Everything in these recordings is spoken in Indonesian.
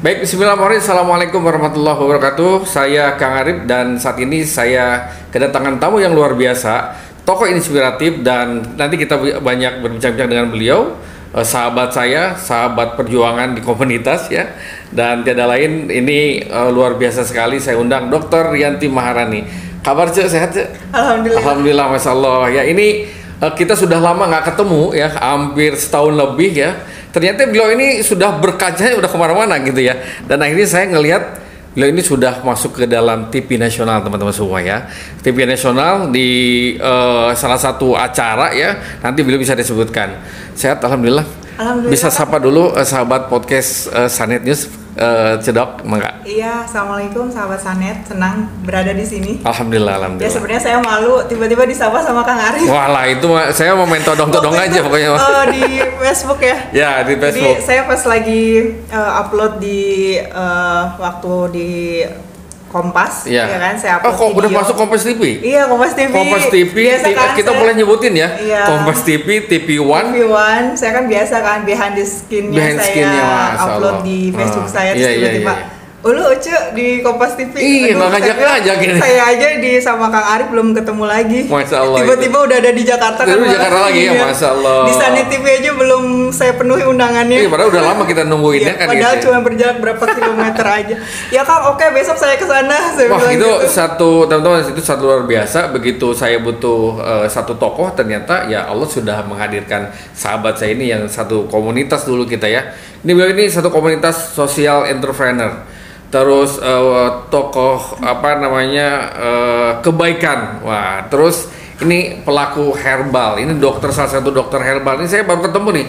Baik, Bismillahirrahmanirrahim. Assalamualaikum warahmatullahi wabarakatuh. Saya Kang Arif dan saat ini saya kedatangan tamu yang luar biasa, tokoh inspiratif dan nanti kita banyak berbincang-bincang dengan beliau, eh, sahabat saya, sahabat perjuangan di komunitas ya. Dan tiada lain ini eh, luar biasa sekali saya undang Dr. Rianti Maharani. Kabar Cek sehat Cek? Alhamdulillah. Alhamdulillah, Masya Allah. Ya ini eh, kita sudah lama nggak ketemu ya, hampir setahun lebih ya ternyata beliau ini sudah berkacanya udah ke mana-mana gitu ya. Dan akhirnya saya ngelihat beliau ini sudah masuk ke dalam TV nasional teman-teman semua ya. TV nasional di uh, salah satu acara ya nanti beliau bisa disebutkan. Sehat alhamdulillah, alhamdulillah. bisa sapa dulu uh, sahabat podcast uh, Sanet News uh, Cedok, enggak? Iya, assalamualaikum sahabat Sanet, senang berada di sini. Alhamdulillah, alhamdulillah. Ya sebenarnya saya malu tiba-tiba disapa sama Kang Arif. Walah itu saya mau main todong-todong aja pokoknya. Uh, di Facebook ya. ya di Facebook. Jadi saya pas lagi uh, upload di uh, waktu di Kompas, ya, ya kan? Saya upload Oh, kok udah masuk Kompas TV? Iya, Kompas TV. Kompas TV, biasa kan kita saya, boleh nyebutin ya. Iya. Kompas TV, TV One. TV One, saya kan biasa kan behind the skin-nya behind saya skin upload Allah. di Facebook uh, saya terus iya, tiba-tiba iya, iya, iya Ulu Ucu di Kompas TV. Iya, nggak ngajak ngajak ini. Saya aja di sama Kang Arif belum ketemu lagi. Masya Allah. Tiba-tiba udah ada di Jakarta kan. Di Jakarta lagi ya, Masya Allah. Di Sunny TV aja belum saya penuhi undangannya. Iya, padahal udah lama kita nungguin iya, kan Padahal gitu. cuma berjarak berapa kilometer aja. Ya Kang, oke besok saya ke sana. Saya Wah, itu gitu. satu teman-teman itu satu luar biasa. Begitu saya butuh uh, satu tokoh, ternyata ya Allah sudah menghadirkan sahabat saya ini yang satu komunitas dulu kita ya. Ini ini satu komunitas sosial entrepreneur terus uh, tokoh apa namanya uh, kebaikan. Wah terus ini pelaku herbal. Ini dokter salah satu dokter herbal. Ini saya baru ketemu nih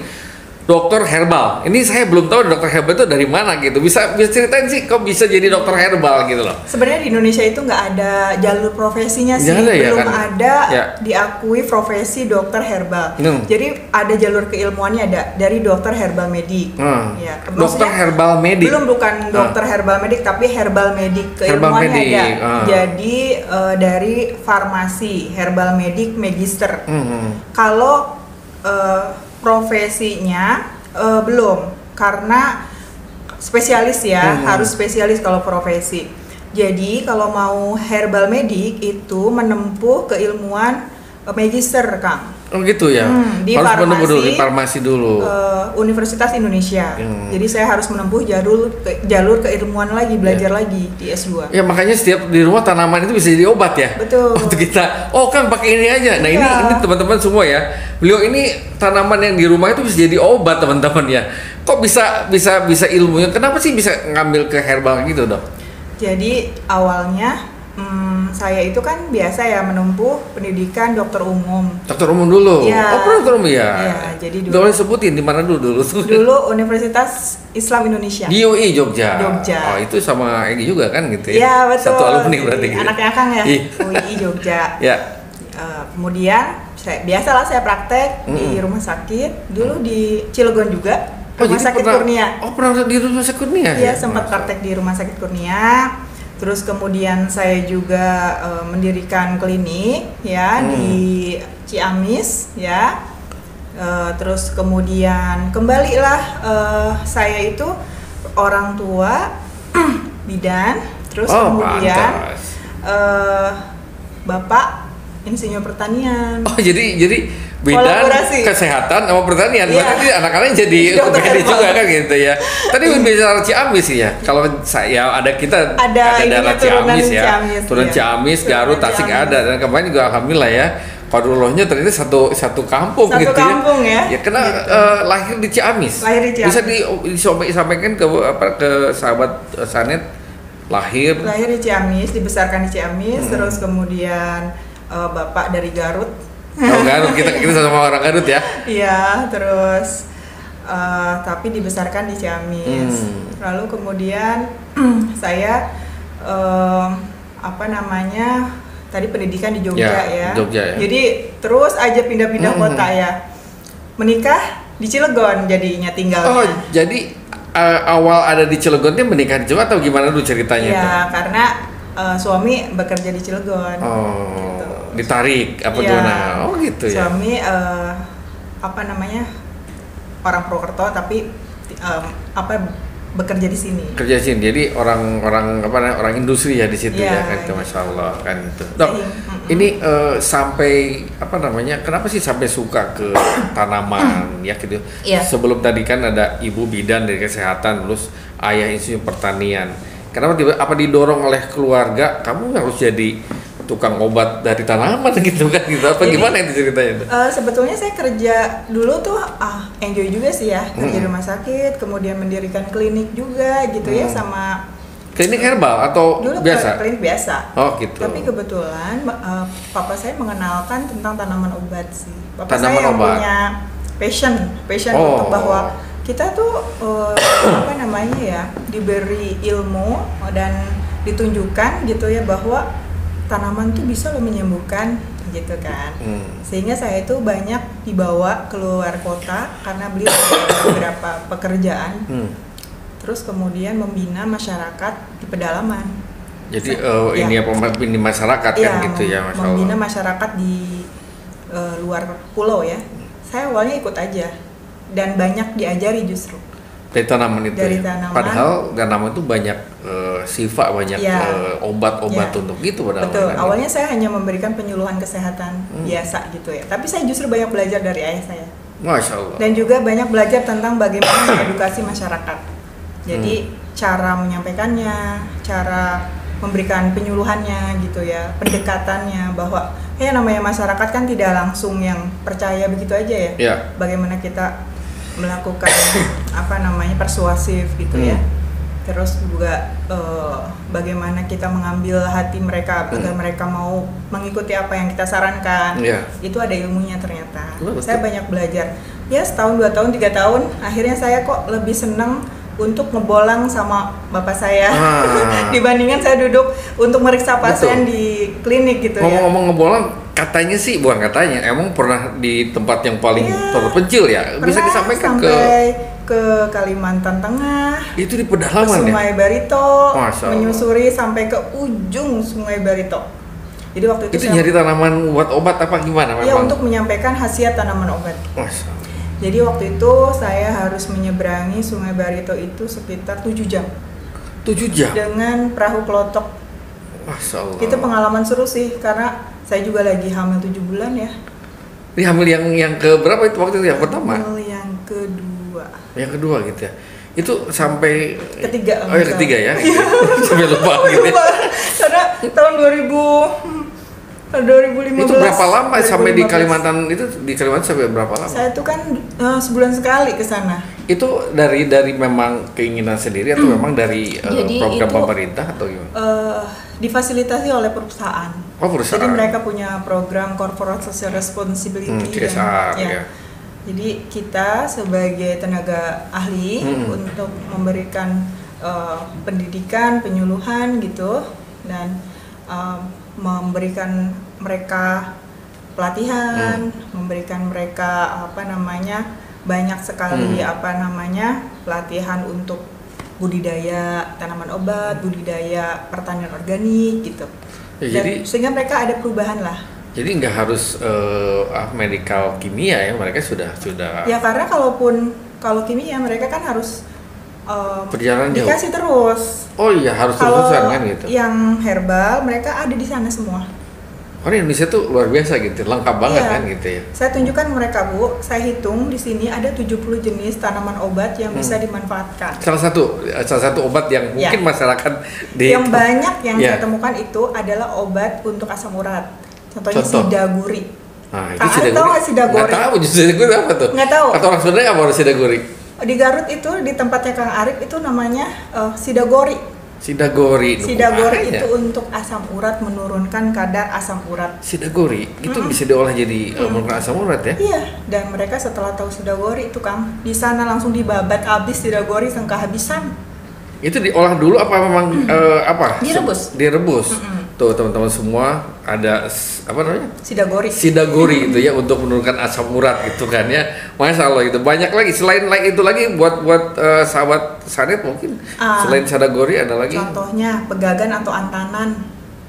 dokter herbal. Ini saya belum tahu dokter herbal itu dari mana gitu. Bisa bisa ceritain sih kok bisa jadi dokter herbal gitu loh. Sebenarnya di Indonesia itu nggak ada jalur profesinya sih, ada ya, belum kan? ada ya. diakui profesi dokter herbal. Hmm. Jadi ada jalur keilmuannya ada dari dokter herbal medik. Hmm. Ya, dokter herbal medik. Belum bukan dokter hmm. herbal medik tapi herbal medik keilmuannya herbal medik. ada. Hmm. Jadi uh, dari farmasi herbal medik magister. Hmm. Kalau uh, profesinya uh, belum karena spesialis ya hmm. harus spesialis kalau profesi. Jadi kalau mau herbal medik itu menempuh keilmuan uh, magister, Kang. Oh gitu ya. Hmm, di harus farmasi, menempuh dulu di farmasi dulu. Uh, Universitas Indonesia. Hmm. Jadi saya harus menempuh jalur ke, jalur keilmuan lagi, belajar yeah. lagi di S2. Ya makanya setiap di rumah tanaman itu bisa jadi obat ya. Betul. Waktu kita, oh kan pakai ini aja. Nah, yeah. ini ini teman-teman semua ya. Beliau ini tanaman yang di rumah itu bisa jadi obat, teman-teman ya. Kok bisa bisa bisa ilmunya? Kenapa sih bisa ngambil ke herbal gitu, Dok? Jadi awalnya hmm, saya itu kan biasa ya menempuh pendidikan dokter umum. Dokter umum dulu. Ya. Oh, dokter umum ya. Iya, jadi dulu. Boleh sebutin di mana dulu dulu? Dulu Universitas Islam Indonesia. Di UI Jogja. Jogja. Oh, itu sama Egi juga kan gitu ya. Iya, betul. Satu alumni berarti gitu. Anaknya Kang ya. Iya. UI Jogja. ya. Uh, kemudian saya biasalah saya praktek mm di rumah sakit. Dulu di Cilegon juga. Rumah oh, sakit pernah, Kurnia. Oh, pernah di rumah sakit Kurnia? Iya, ya? sempat praktek di rumah sakit Kurnia Terus kemudian saya juga uh, mendirikan klinik ya hmm. di Ciamis ya. Uh, terus kemudian kembalilah uh, saya itu orang tua bidan. Terus oh, kemudian uh, bapak insinyur pertanian. Oh jadi jadi bidan kesehatan sama pertanian yeah. berarti anak-anak jadi OPD juga kan gitu ya tadi hmm. bicara Ciamis ya kalau saya ada kita ada, ada daerah Ciamis ya Ciamis, turun ya. Ciamis Garut Tasik ada dan kemarin juga alhamdulillah ya Kodulohnya ternyata satu satu kampung satu gitu kampung ya. ya. Ya kena gitu. uh, lahir di Ciamis. Lahir di Ciamis. Bisa di, disampaikan ke apa ke sahabat uh, Sanet lahir. Lahir di Ciamis, dibesarkan di Ciamis, hmm. terus kemudian uh, bapak dari Garut Oh Garut, kita kita sama orang Garut ya? Iya, terus uh, tapi dibesarkan di Ciamis. Hmm. Lalu kemudian saya uh, apa namanya tadi pendidikan di Jogja ya. ya. Jogja ya. Jadi terus aja pindah-pindah hmm. kota ya. Menikah di Cilegon jadinya tinggalnya. Oh, jadi uh, awal ada di Cilegon dia menikah di Jogja atau gimana dulu ceritanya? Iya, karena uh, suami bekerja di Cilegon. Oh. Gitu ditarik apa ya, gimana? Oh gitu ya. Suami uh, apa namanya orang Purwokerto tapi um, apa bekerja di sini. kerja di sini jadi orang-orang apa namanya orang industri ya di situ Iya, ya kan itu gitu. masya Allah kan itu dok mm-mm. ini eh, sampai apa namanya kenapa sih sampai suka ke tanaman ya gitu Iya. sebelum tadi kan ada ibu bidan dari kesehatan terus ayah insinyur pertanian kenapa tiba apa didorong oleh keluarga kamu harus jadi tukang obat dari tanaman gitu kan gitu apa Jadi- gimana itu ceritanya? Eh, sebetulnya saya kerja dulu tuh ah enjoy juga sih ya kerja di Mm. rumah sakit, kemudian mendirikan klinik juga gitu ya Mm. sama klinik herbal atau dulu biasa klinik biasa. oh gitu Tapi kebetulan eh, papa saya mengenalkan tentang tanaman obat sih. Papa Tanaman saya yang obat. punya passion, passion Oh. untuk bahwa kita tuh eh, apa namanya ya diberi ilmu dan ditunjukkan gitu ya bahwa tanaman tuh bisa loh menyembuhkan gitu kan. Hmm. Sehingga saya itu banyak dibawa keluar kota karena beliau ada beberapa pekerjaan. Hmm. Terus kemudian membina masyarakat di pedalaman. Jadi Sa- eh, ini ya. apa ini masyarakat Iya, kan gitu ya Masya membina Allah. masyarakat di eh, luar pulau ya. Saya awalnya ikut aja dan banyak diajari justru. Dari tanaman itu. Dari ya. tanaman. Padahal tanaman itu banyak eh, sifat, banyak Iya. eh, obat-obat Iya. untuk gitu padahal. Betul. kan. Awalnya saya hanya memberikan penyuluhan kesehatan Hmm. biasa gitu ya. Tapi saya justru banyak belajar dari ayah saya. Masya Allah. dan juga banyak belajar tentang bagaimana mengedukasi masyarakat. Jadi Hmm. cara menyampaikannya, cara memberikan penyuluhannya gitu ya, pendekatannya bahwa ya namanya masyarakat kan tidak langsung yang percaya begitu aja ya. Ya. Bagaimana kita melakukan apa namanya persuasif gitu ya. Hmm. Terus juga eh, bagaimana kita mengambil hati mereka agar Hmm. mereka mau mengikuti apa yang kita sarankan Iya. itu ada ilmunya ternyata. Betul, betul. Saya banyak belajar. Ya setahun, dua tahun, tiga tahun, akhirnya saya kok lebih senang untuk ngebolang sama bapak saya Ah. dibandingkan saya duduk untuk meriksa pasien Betul. di klinik gitu ya. Ngomong-ngomong ngebolang, katanya sih bukan katanya, emang pernah di tempat yang paling Iya. terpencil ya. Bisa Pernah disampaikan ke sampai ke Kalimantan Tengah, itu di pedalaman ya. Sungai Barito, Allah. menyusuri sampai ke ujung Sungai Barito. Jadi waktu itu, Itu saya nyari tanaman buat obat apa gimana ya memang? untuk menyampaikan khasiat tanaman obat. Allah. Jadi waktu itu saya harus menyeberangi Sungai Barito itu sekitar 7 jam Tujuh jam. dengan perahu kelotok. Masya Allah. Itu pengalaman seru sih karena saya juga lagi hamil 7 bulan ya. Ini hamil yang yang ke berapa itu waktu itu yang pertama? Hamil yang kedua. Yang kedua gitu ya. Itu sampai Ketiga, Oh, misalnya. ketiga ya. sampai lupa gitu. ya. Lupa. karena tahun 2000 2015 Itu berapa lama sampai di 2015. Kalimantan itu di Kalimantan sampai berapa lama? Saya tuh kan eh, sebulan sekali ke sana. Itu dari dari memang keinginan sendiri atau memang dari eh, Jadi program itu- pemerintah atau gimana? Eh, difasilitasi oleh perusahaan. Oh perusahaan. Jadi mereka punya program corporate social responsibility. Hmm, dan- CSR, ya. Jadi kita sebagai tenaga ahli Hmm. untuk memberikan eh, pendidikan, penyuluhan gitu dan eh, memberikan mereka pelatihan, Hmm. memberikan mereka apa namanya banyak sekali Hmm. apa namanya pelatihan untuk budidaya tanaman obat, budidaya pertanian organik gitu. Ya, Dan jadi sehingga mereka ada perubahan lah. jadi nggak harus ah, medical kimia ya mereka sudah sudah Ya karena kalaupun kalau kimia mereka kan harus um, Perjalanan jauh. dikasih terus. Oh iya harus terusan kan gitu. yang herbal mereka ada di sana semua. Orang Indonesia tuh luar biasa gitu, lengkap banget Iya. kan gitu ya. Saya tunjukkan mereka Bu, saya hitung di sini ada 70 jenis tanaman obat yang bisa Hmm. dimanfaatkan. Salah satu eh, salah satu obat yang Ya. mungkin masyarakat di yang banyak yang Ya. saya temukan itu adalah obat untuk asam urat. Contohnya Contoh. sidaguri. Nah, itu Kak, sidaguri. tahu nggak sidaguri? Nggak tahu justru sidaguri apa tuh? Nggak tahu. Atau orang sebenarnya apa sidaguri? Di Garut itu di tempatnya Kang Arif itu namanya sidagori. Sidagori. Sidagori itu ya? untuk asam urat menurunkan kadar asam urat. Sidagori itu bisa diolah jadi eh, menurunkan asam urat ya? Iya, dan mereka setelah tahu sidagori itu Kang, di sana langsung dibabat habis sidagori sampai kehabisan. Itu diolah dulu apa memang eh, apa? Direbus. Direbus. Mm-mm. Tuh teman-teman semua ada apa namanya? Sidagori. Sidagori itu ya untuk menurunkan asam urat gitu kan ya. Masya Allah itu banyak lagi selain like itu lagi buat buat eh, sahabat Sanet mungkin Ah. selain Sidagori ada lagi. Contohnya pegagan atau antanan.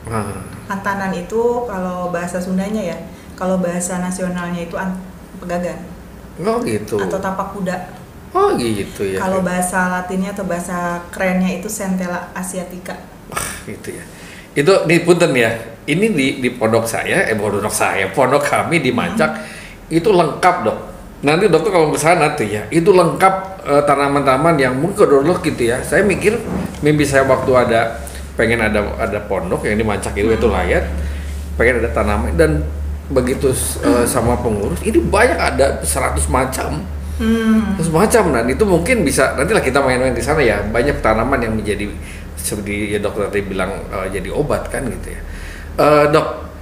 Ah, Antanan itu kalau bahasa Sundanya ya, kalau bahasa nasionalnya itu an- pegagan oh gitu. atau tapak kuda. Oh gitu ya. Kalau bahasa Latinnya atau bahasa kerennya itu Centella asiatica. Wah gitu ya. Itu di punten ya. Ini di di pondok saya, eh pondok saya, pondok kami di Mancak itu lengkap dok. Nanti dokter kalau ke sana tuh ya, itu lengkap eh, tanaman-tanaman yang mungkin dulu gitu ya. Saya mikir mimpi saya waktu ada pengen ada ada pondok yang di Mancak itu itu layar, pengen ada tanaman dan begitu eh, sama pengurus ini banyak ada 100 macam. Hmm. Terus macam dan itu mungkin bisa nantilah kita main-main di sana ya banyak tanaman yang menjadi seperti ya dokter tadi bilang eh, jadi obat kan gitu ya Eh, dok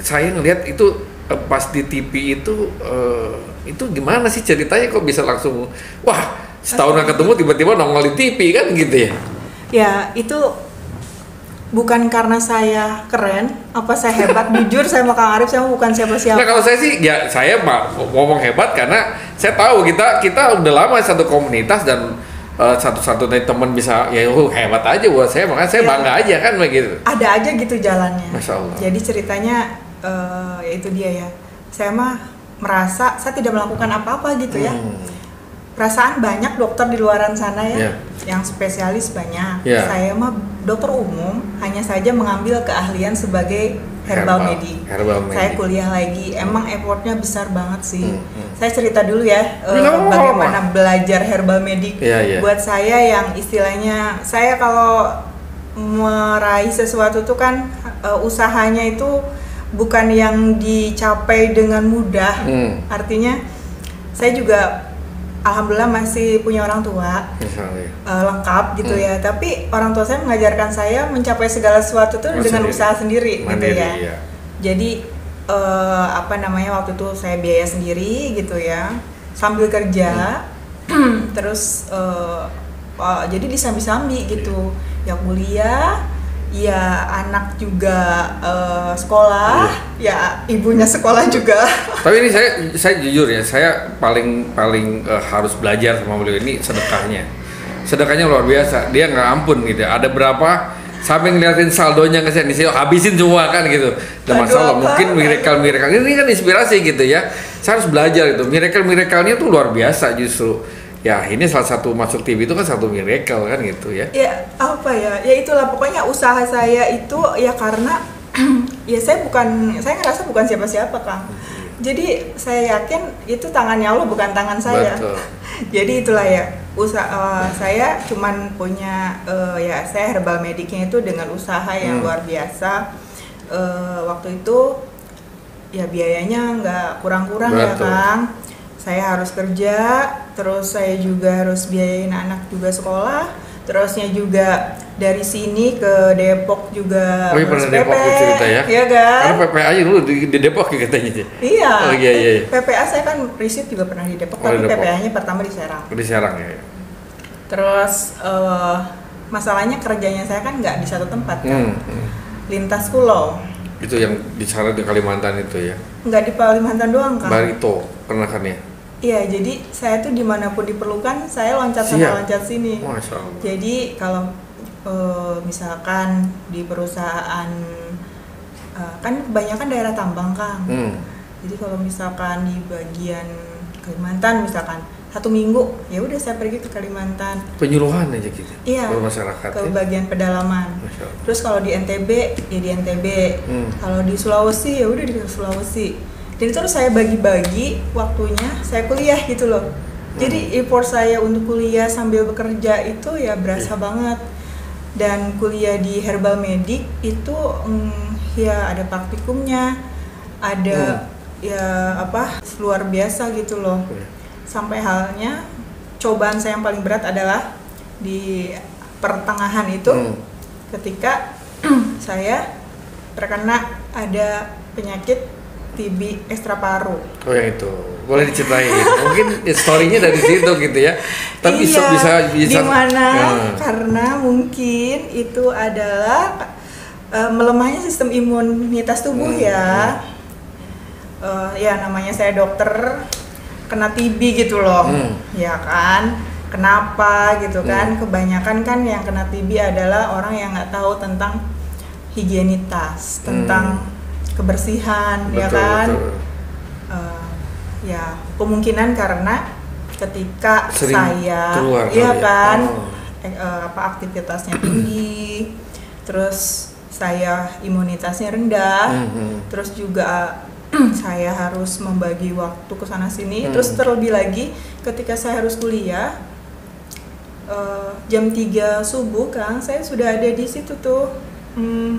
saya ngelihat itu eh, pas di TV itu eh, itu gimana sih ceritanya kok bisa langsung wah setahun nggak ketemu tiba-tiba nongol di TV kan gitu ya Ya, itu bukan karena saya keren, apa saya hebat. Jujur saya sama Kang Arif saya bukan siapa-siapa. Nah kalau saya sih ya saya ngomong hebat karena saya tahu kita kita udah lama satu komunitas dan eh, satu-satunya teman bisa ya oh, hebat aja buat saya makanya saya Iya. bangga aja kan begitu. Ada aja gitu jalannya. Masya Allah. Jadi ceritanya eh, ya itu dia ya. Saya mah merasa saya tidak melakukan apa-apa gitu ya. Hmm. Perasaan banyak dokter di luaran sana ya, Iya. yang spesialis banyak. Iya. Saya mah dokter umum, hanya saja mengambil keahlian sebagai herbal, Herbal, medik. herbal Saya medik. kuliah lagi, emang effortnya besar banget sih. Hmm, hmm. Saya cerita dulu ya, apa-apa. bagaimana belajar herbal medik. Iya, iya. Buat saya yang istilahnya, saya kalau meraih sesuatu tuh kan eh, usahanya itu bukan yang dicapai dengan mudah. Hmm. Artinya saya juga alhamdulillah masih punya orang tua Misalnya. eh, lengkap gitu Hmm. ya. Tapi orang tua saya mengajarkan saya mencapai segala sesuatu tuh Oh, dengan sendiri. usaha sendiri gitu Mandiri, ya. iya. Jadi eh, apa namanya waktu itu saya biaya sendiri gitu ya sambil kerja. Hmm. Terus eh, eh, jadi disambi-sambi gitu. Ya kuliah, ya anak juga eh, sekolah, ya ibunya sekolah juga. Tapi ini saya saya jujur ya, saya paling paling eh, harus belajar sama beliau ini sedekahnya. Sedekahnya luar biasa. Dia nggak ampun gitu. Ada berapa sampai ngeliatin saldonya ke sini, saya habisin semua kan gitu. Dan Aduh, masya Allah, apa? mungkin miracle miracle ini kan inspirasi gitu ya. Saya harus belajar itu. Miracle miracle-nya tuh luar biasa justru. Ya ini salah satu masuk TV itu kan satu miracle kan gitu ya. ya apa ya? Ya itulah pokoknya usaha saya itu ya karena ya saya bukan saya ngerasa bukan siapa-siapa kang. Jadi saya yakin itu tangannya Allah bukan tangan saya. Betul. jadi itulah ya usaha eh, saya cuman punya eh, ya saya herbal mediknya itu dengan usaha yang Hmm. luar biasa. Eh, waktu itu ya biayanya nggak kurang-kurang ya kang saya harus kerja terus saya juga harus biayain anak juga sekolah terusnya juga dari sini ke Depok juga Oh iya, pernah Depok PP, cerita ya? iya kan Karena PPA aja dulu di, di Depok ya katanya. iya Oh iya iya. iya. PPA saya kan riset juga pernah di Depok Oh, tapi Depok. PPA-nya pertama di Serang Di Serang ya. terus eh, masalahnya kerjanya saya kan nggak di satu tempat kan Hmm, hmm. lintas pulau Itu yang di sana di Kalimantan itu ya. nggak di Kalimantan doang kan Barito pernah kan ya? Iya, jadi saya tuh di mana pun diperlukan, saya loncat Siap. sana loncat sini. Masya Allah. Jadi kalau eh, misalkan di perusahaan eh, kan kebanyakan daerah tambang kang. Hmm. Jadi kalau misalkan di bagian Kalimantan misalkan satu minggu, ya udah saya pergi ke Kalimantan. Penyuluhan aja gitu. Iya. Ke masyarakat Ke ya. bagian pedalaman. Terus kalau di NTB ya di NTB. Hmm. Kalau di Sulawesi ya udah di Sulawesi. Jadi terus saya bagi-bagi waktunya saya kuliah gitu loh. Jadi effort saya untuk kuliah sambil bekerja itu ya berasa Iya. banget. Dan kuliah di herbal medik itu mm, ya ada praktikumnya, ada ya apa luar biasa gitu loh. Iya. Sampai halnya cobaan saya yang paling berat adalah di pertengahan itu Hmm. ketika saya terkena ada penyakit TB ekstra paru. Oh yang itu. Boleh diceritain. Mungkin story-nya dari situ gitu ya. Tapi iya, bisa bisa. di mana Nah. karena mungkin itu adalah eh, melemahnya sistem imunitas tubuh Hmm, ya. Eh, ya namanya saya dokter kena TB gitu loh. Hmm. Ya kan? Kenapa gitu kan? Hmm. Kebanyakan kan yang kena TB adalah orang yang nggak tahu tentang higienitas, tentang kebersihan, ya Hmm. Betul, kan? betul. Eh, ya kemungkinan karena ketika Sering saya keluar iya ya? kan Oh. eh, eh, apa aktivitasnya tinggi terus saya imunitasnya rendah Mhm. terus juga saya harus membagi waktu ke sana sini Hmm. terus terlebih lagi ketika saya harus kuliah eh, jam 3 subuh Kang saya sudah ada di situ tuh Hmm,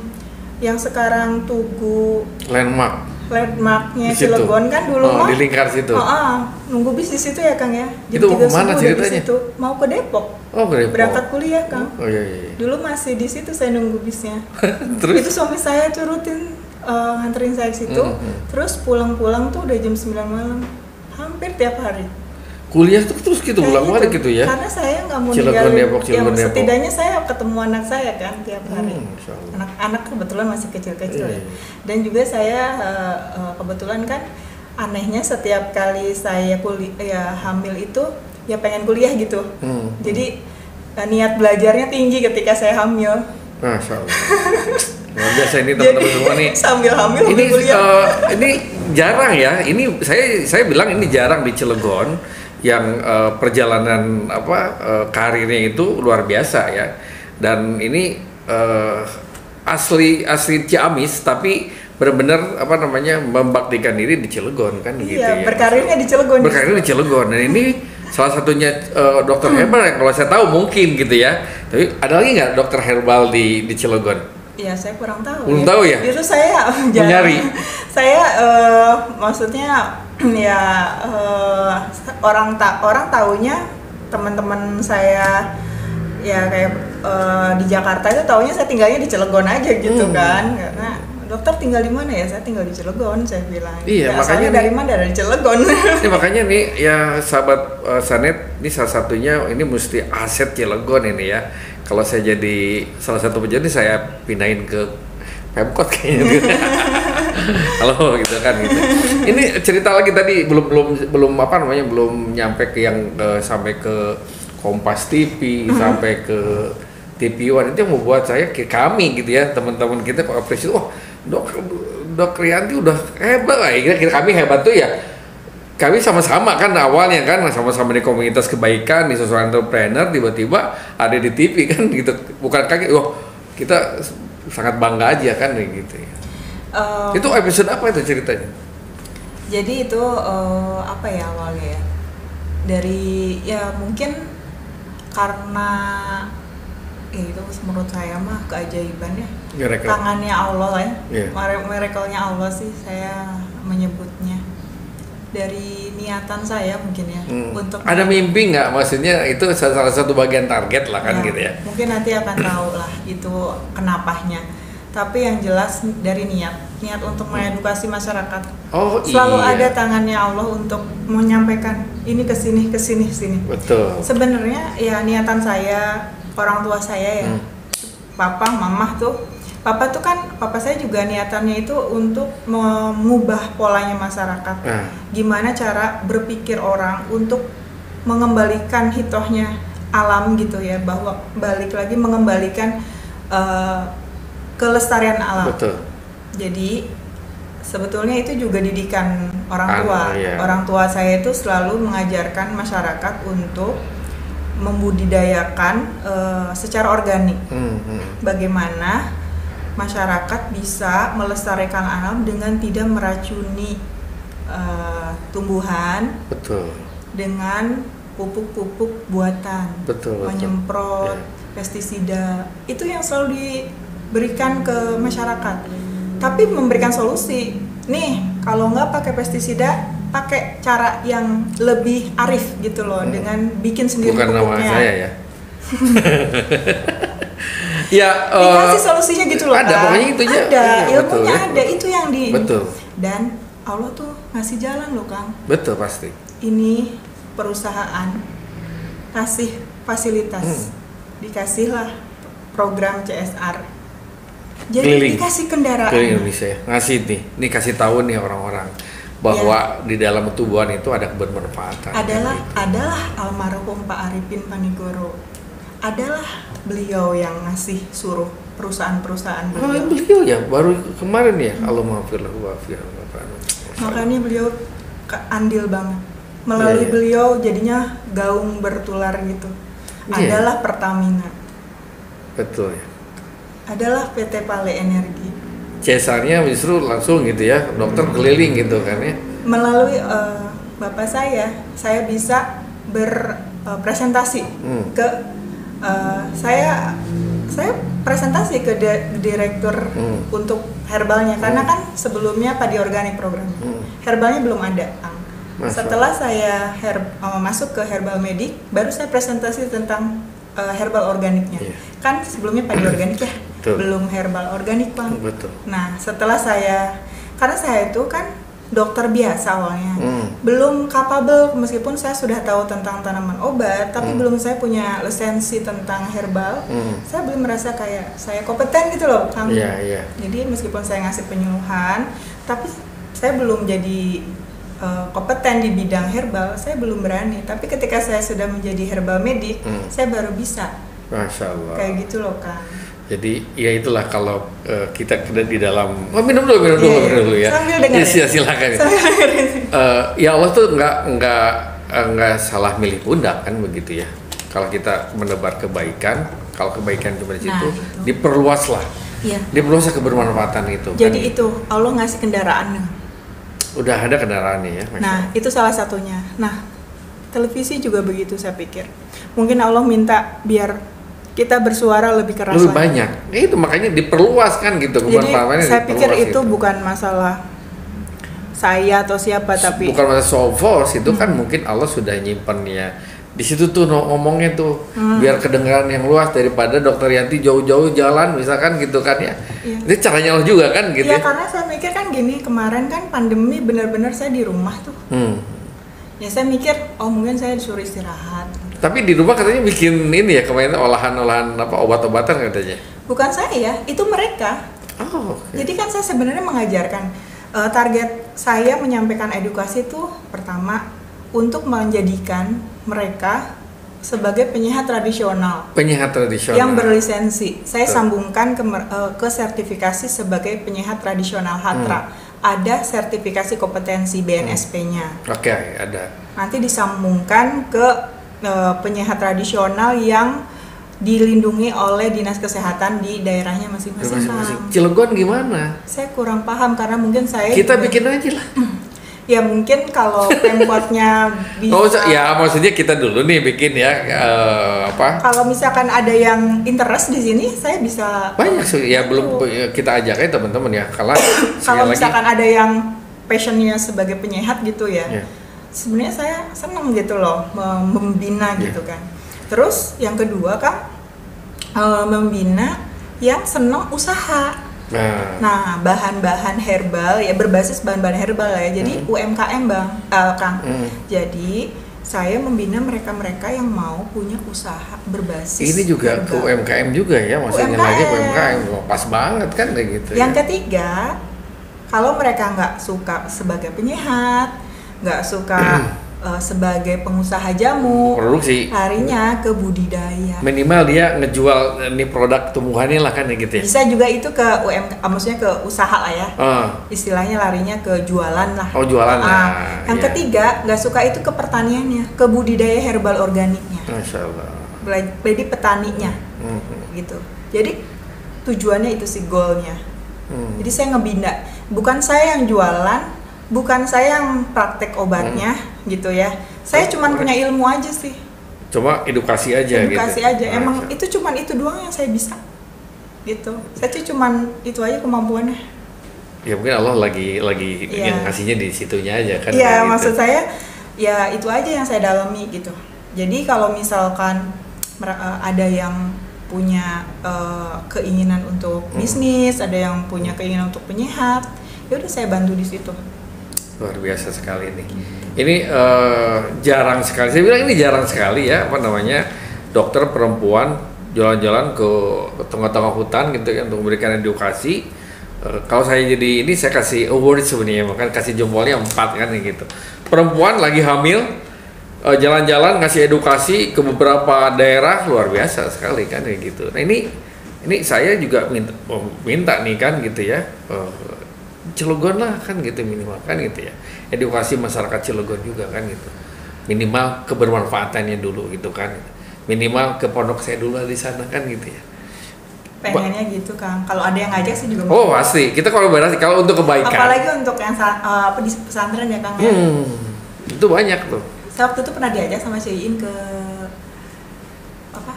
yang sekarang Tugu landmark landmarknya? Cilegon kan dulu Oh, mah di lingkar situ. Oh, ah, nunggu bis di situ ya Kang ya Itu mau 3 ke mana subuh udah di ceritanya? situ. mau ke Depok oh Depok. berangkat kuliah Kang oh iya iya, iya. dulu masih di situ saya nunggu bisnya terus itu suami saya turutin eh, nganterin saya ke situ Mhm. terus pulang-pulang tuh udah jam 9 malam hampir tiap hari kuliah tuh terus gitu Kayak ulang balik gitu ya karena saya nggak mau Cilegon, ninggalin- Depok, Cilegon, yang Depok. setidaknya saya ketemu anak saya kan tiap hari Hmm, Insya Allah. anak-anak kebetulan masih kecil-kecil Iya, ya. iya. dan juga saya eh, eh, kebetulan kan anehnya setiap kali saya kuliah ya hamil itu ya pengen kuliah gitu Hmm. jadi eh, niat belajarnya tinggi ketika saya hamil Masya Allah. Luar biasa ini teman-teman semua nih. sambil hamil Ini kuliah eh, ini jarang ya. Ini saya saya bilang ini jarang di Cilegon yang eh, perjalanan apa eh, karirnya itu luar biasa ya. Dan ini eh, asli asli Ciamis tapi benar-benar apa namanya membaktikan diri di Cilegon kan gitu iya ya. berkarirnya di Cilegon berkarir di Cilegon dan ini salah satunya eh, dokter herbal yang kalau saya tahu mungkin gitu ya tapi ada lagi nggak dokter herbal di di Cilegon Iya, saya kurang tahu. Belum tahu ya? Justru saya Mencari. saya eh, maksudnya ya eh, orang tak orang taunya teman-teman saya ya kayak eh, di Jakarta itu taunya saya tinggalnya di Cilegon aja gitu Hmm. kan. Karena dokter tinggal di mana ya? Saya tinggal di Cilegon saya bilang. Iya, "Ya, makanya asalnya dari nih- mana? Dari Cilegon. Ini makanya nih ya sahabat eh, Sanet ini salah satunya ini mesti aset Cilegon ini ya. Kalau saya jadi salah satu penjadi saya pindahin ke Pemkot kayaknya. Halo gitu kan gitu. Ini cerita lagi tadi belum belum belum apa namanya belum nyampe ke yang eh, sampai ke Kompas TV sampai ke TV One. Itu yang membuat saya ke kami gitu ya teman-teman kita kok apresiasi wah dok dok Rianti udah hebat lah. Kira kira kami hebat tuh ya. Kami sama-sama kan awalnya kan sama-sama di komunitas kebaikan di social entrepreneur tiba-tiba ada di TV kan gitu. Bukan kaget wah kita sangat bangga aja kan gitu ya. Eh, itu episode apa itu ceritanya? Jadi itu eh, apa ya awalnya ya? Dari ya mungkin karena ya itu menurut saya mah keajaiban ya Miracle. tangannya Allah ya. Iya. Mire- miracle-nya Allah sih saya menyebutnya. Dari niatan saya mungkin ya Hmm. untuk ada mimpi nggak? Maksudnya itu salah satu bagian target lah kan Ya, gitu ya. mungkin nanti akan tahu lah itu kenapanya tapi yang jelas dari niat niat untuk mengedukasi masyarakat. Oh selalu iya. ada tangannya Allah untuk menyampaikan ini ke sini ke sini sini. Betul. Sebenarnya ya niatan saya orang tua saya ya Hmm. papa mama tuh papa tuh kan papa saya juga niatannya itu untuk mengubah polanya masyarakat. Nah gimana cara berpikir orang untuk mengembalikan hitohnya alam gitu ya bahwa balik lagi mengembalikan eh, kelestarian alam betul jadi sebetulnya itu juga didikan orang Ah, tua. iya. Orang tua saya itu selalu mengajarkan masyarakat untuk membudidayakan eh, secara organik. Hmm, hmm. Bagaimana masyarakat bisa melestarikan alam dengan tidak meracuni eh, tumbuhan betul dengan pupuk-pupuk buatan, betul betul menyemprot Iya. pestisida. Itu yang selalu diberikan ke masyarakat. Tapi memberikan solusi. Nih, kalau nggak pakai pestisida, pakai cara yang lebih arif gitu loh Hmm. dengan bikin sendiri bukan nama saya ya ya eh, Dikasih solusinya gitu loh. ada, Kang. pokoknya itu aja. Ada, Iya, ilmunya betul, ya. ada. Itu yang di betul Dan Allah tuh ngasih jalan loh, Kang. betul pasti ini perusahaan kasih fasilitas Hmm. dikasihlah program CSR jadi Keliling. dikasih kendaraan ke Indonesia ya. ngasih nih ini kasih tahu nih orang-orang bahwa di dalam tubuhan itu ada kebermanfaatan adalah Gitu. adalah almarhum Pak Arifin Panigoro adalah beliau yang ngasih suruh perusahaan-perusahaan Oh, beliau beliau ya baru kemarin ya Allah maafirlah wa fiha wa fa'ala. makanya beliau andil banget melalui Iya, iya. beliau jadinya gaung bertular gitu. Iya. Adalah Pertamina, betul ya adalah PT Pale Energi. cesarnya justru langsung gitu ya dokter keliling gitu kan ya Melalui eh, bapak saya, saya bisa berpresentasi Hmm. ke eh, saya saya presentasi ke di- direktur Hmm. untuk herbalnya karena kan sebelumnya padi organik programnya. Hmm. Herbalnya belum ada. Ang. Masya Setelah saya her- eh, masuk ke herbal medik, baru saya presentasi tentang eh, herbal organiknya. Iya. Kan sebelumnya padi organik ya, Betul. belum herbal organik bang. betul Nah, setelah saya karena saya itu kan dokter biasa awalnya. Hmm. Belum capable meskipun saya sudah tahu tentang tanaman obat, tapi Hmm. belum saya punya lisensi tentang herbal. Hmm. Saya belum merasa kayak saya kompeten gitu loh, Kang. iya iya Jadi meskipun saya ngasih penyuluhan, tapi saya belum jadi uh, kompeten di bidang herbal, saya belum berani. Tapi ketika saya sudah menjadi herbal medik, Hmm. saya baru bisa. masya Allah Kayak gitu loh, Kang. Jadi ya itulah kalau eh, kita di dalam oh, minum dulu minum dulu Iya, minum dulu ya. sambil dengar Yes, ya. silakan. Sambil dengerin. Eh, ya Allah tuh nggak nggak eh, nggak salah milih pundak kan begitu ya. Kalau kita menebar kebaikan, kalau kebaikan cuma di situ, Nah, itu. diperluaslah, Iya. diperluaslah kebermanfaatan itu. Jadi kan. itu Allah ngasih kendaraan. udah ada kendaraannya ya. Masya Nah, itu salah satunya. Nah, televisi juga begitu saya pikir. Mungkin Allah minta biar kita bersuara lebih keras lebih lagi. banyak. Ya, itu makanya diperluas kan gitu. Jadi saya pikir itu gitu. bukan masalah saya atau siapa tapi bukan masalah show force itu Hmm. kan mungkin Allah sudah nyimpen ya di situ tuh ngomongnya tuh Hmm. biar kedengaran yang luas daripada dokter Yanti jauh-jauh jalan misalkan gitu kan ya itu caranya Allah juga kan gitu ya ya, karena saya mikir kan gini kemarin kan pandemi benar-benar saya di rumah tuh Hmm. ya saya mikir oh mungkin saya disuruh istirahat tapi di rumah katanya bikin ini ya kemarin olahan-olahan apa obat-obatan katanya bukan saya ya itu mereka oh oke. jadi kan saya sebenarnya mengajarkan Eh, target saya menyampaikan edukasi itu pertama untuk menjadikan mereka sebagai penyehat tradisional penyehat tradisional yang berlisensi. Saya Betul. sambungkan ke, eh, ke sertifikasi sebagai penyehat tradisional HATRA. Ada sertifikasi kompetensi BNSP-nya. oke ada Nanti disambungkan ke eh, penyehat tradisional yang dilindungi oleh dinas kesehatan di daerahnya masing-masing. Cilegon gimana Saya kurang paham karena mungkin saya kita juga- bikin aja lah ya mungkin kalau pemkotnya bisa oh ya maksudnya kita dulu nih bikin ya eh, apa kalau misalkan ada yang interest di sini saya bisa banyak sih ya belum Betul. kita ajak aja teman-teman ya kalau kalau sekali lagi misalkan ada yang passionnya sebagai penyehat gitu ya Ya. Sebenarnya saya senang gitu loh mem- membina Ya. gitu kan terus yang kedua kan eh, membina yang senang usaha nah, nah bahan-bahan herbal ya berbasis bahan-bahan herbal ya jadi Hmm. UMKM bang eh, kang Hmm. jadi saya membina mereka-mereka yang mau punya usaha berbasis ini juga herbal. UMKM juga ya maksudnya lagi UMKM. UMKM Wah, pas banget kan kayak gitu Yang ya. ketiga, kalau mereka nggak suka sebagai penyehat, nggak suka eh, sebagai pengusaha jamu, produksi larinya ke budidaya. minimal dia ngejual ini produk tumbuhannya lah kan ya gitu ya Bisa juga itu ke ah, maksudnya ke usaha lah ya. Ah, Istilahnya larinya ke jualan lah. oh jualan Ah, lah yang ya. ketiga, nggak suka itu ke pertaniannya, ke budidaya herbal organiknya. Masya Allah Jadi petaninya, Mhm. gitu. Jadi tujuannya itu sih goalnya. Hmm. Jadi saya ngebina, bukan saya yang jualan, bukan saya yang praktek obatnya gitu ya. Saya Oh, cuman boleh. punya ilmu aja sih, cuma edukasi aja edukasi gitu aja. Emang Masya- itu cuman itu doang yang saya bisa, gitu. Saya tuh cuman itu aja kemampuannya. ya mungkin Allah lagi lagi Iya. yang ngasihnya di situnya aja kan Iya, gitu. maksud saya ya itu aja yang saya dalami gitu. Jadi kalau misalkan eh, ada yang punya eh, keinginan untuk Hmm. bisnis, ada yang punya keinginan untuk penyehat, ya udah saya bantu di situ. Luar biasa sekali ini. Ini eh, jarang sekali. Saya bilang ini jarang sekali ya apa namanya dokter perempuan jalan-jalan ke tengah-tengah hutan gitu kan untuk memberikan edukasi. Eh, kalau saya jadi ini saya kasih award sebenarnya makan kasih jempolnya empat kan gitu. Perempuan lagi hamil eh, jalan-jalan ngasih edukasi ke beberapa daerah luar biasa sekali kan gitu. Nah ini ini saya juga minta oh, minta nih kan gitu ya eh, Cilegon lah kan gitu minimal kan gitu ya. Edukasi masyarakat Cilegon juga kan gitu. Minimal kebermanfaatannya dulu gitu kan. Minimal ke pondok saya dulu di sana kan gitu ya. Pengennya gitu kang. Kalau ada yang ngajak sih juga oh pasti. Kita kalau berarti kalau untuk kebaikan. Apalagi untuk yang uh, apa di pesantren ya kang ya. Hmm, itu banyak tuh. Saya waktu itu pernah diajak sama Syain ke apa?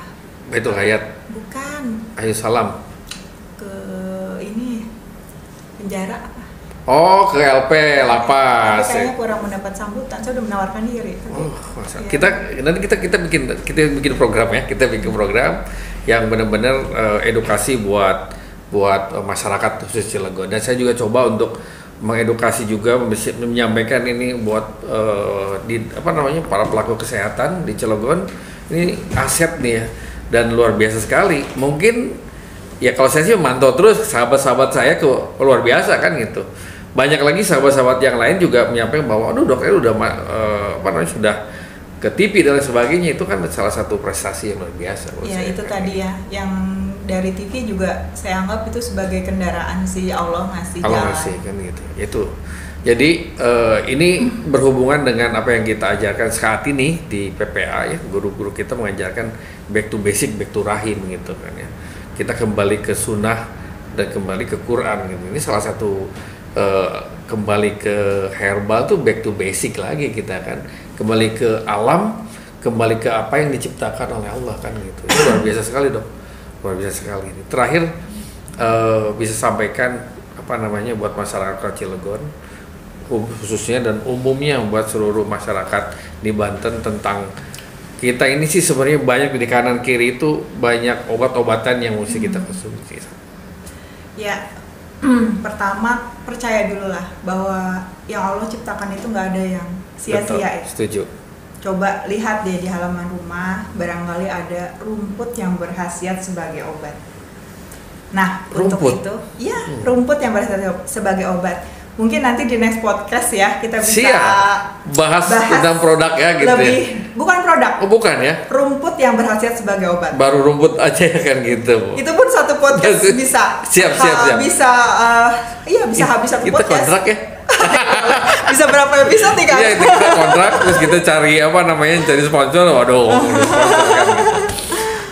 Baitul Hayat. Bukan. Ayo salam penjara apa Oh, ke LP lapas. Tapi kayaknya kurang mendapat sambutan. Saya udah menawarkan diri. Oh, masa. Ya. Kita nanti kita kita bikin kita bikin program ya. Kita bikin program yang benar-benar uh, edukasi buat buat uh, masyarakat khusus Cilegon. Dan saya juga coba untuk mengedukasi juga menyampaikan ini buat uh, di apa namanya para pelaku kesehatan di Cilegon ini aset nih ya dan luar biasa sekali. Mungkin ya kalau saya sih memantau terus sahabat-sahabat saya ke luar biasa kan gitu banyak lagi sahabat-sahabat yang lain juga menyampaikan bahwa aduh dokter udah uh, apa namanya sudah ke TV dan sebagainya itu kan salah satu prestasi yang luar biasa. Ya saya. itu tadi ya yang dari TV juga saya anggap itu sebagai kendaraan si Allah ngasih Allah jalan. ngasih kan gitu. Itu. Jadi uh, ini berhubungan dengan apa yang kita ajarkan saat ini di PPA ya guru-guru kita mengajarkan back to basic, back to rahim gitu kan ya. Kita kembali ke sunnah dan kembali ke Quran gitu. Ini salah satu uh, kembali ke herbal tuh back to basic lagi kita kan. Kembali ke alam kembali ke apa yang diciptakan oleh Allah kan gitu. Itu luar biasa sekali dong. Luar biasa sekali. Ini terakhir uh, bisa sampaikan apa namanya buat masyarakat Cilegon khususnya dan umumnya buat seluruh masyarakat di Banten tentang kita ini sih sebenarnya banyak di kanan kiri itu banyak obat-obatan yang mesti kita konsumsi. Ya, pertama percaya dulu lah bahwa yang Allah ciptakan itu nggak ada yang sia-sia ya. Setuju. Coba lihat deh di halaman rumah, barangkali ada rumput yang berhasiat sebagai obat. Nah, rumput. untuk itu, ya hmm. rumput yang berhasiat sebagai obat mungkin nanti di next podcast ya kita bisa Siap. Bahas, bahas tentang produk ya gitu lebih ya. bukan produk. Oh bukan ya? Rumput yang berhasil sebagai obat. Baru rumput aja kan gitu. Itu pun satu podcast bisa siap siap siap. bisa uh, iya bisa habis satu kita podcast. kontrak ya? Bisa berapa episode nih kan iya kita kontrak terus kita cari apa namanya cari sponsor. Waduh sponsor kan. gitu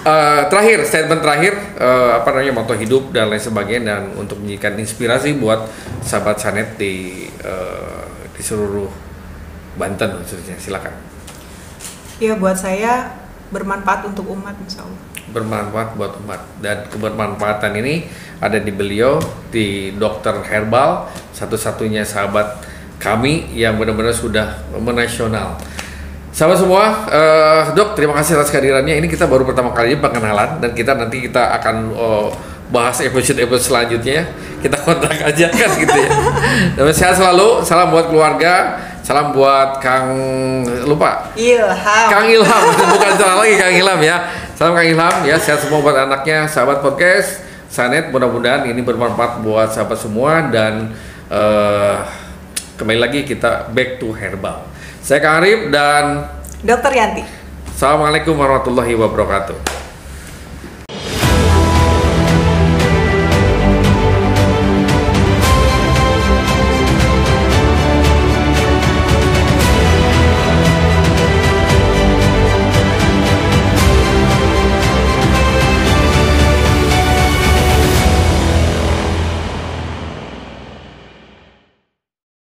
Uh, terakhir statement terakhir uh, apa namanya moto hidup dan lain sebagainya dan untuk menjadikan inspirasi buat sahabat Sanet di uh, di seluruh Banten khususnya silakan. Ya buat saya bermanfaat untuk umat insya Allah. Bermanfaat buat umat dan kebermanfaatan ini ada di beliau di dokter herbal satu-satunya sahabat kami yang benar-benar sudah menasional Sahabat semua, uh, dok terima kasih atas kehadirannya. Ini kita baru pertama kali pengenalan dan kita nanti kita akan uh, bahas episode-episode selanjutnya. Kita kontak aja kan gitu ya. Dan sehat selalu. Salam buat keluarga. Salam buat Kang lupa. Ilham. Kang Ilham bukan salah lagi Kang Ilham ya. Salam Kang Ilham ya. Sehat semua buat anaknya. Sahabat podcast Sanet mudah-mudahan ini bermanfaat buat sahabat semua dan uh, kembali lagi kita back to herbal. Saya Kang Arif dan Dokter Yanti. Assalamualaikum warahmatullahi wabarakatuh.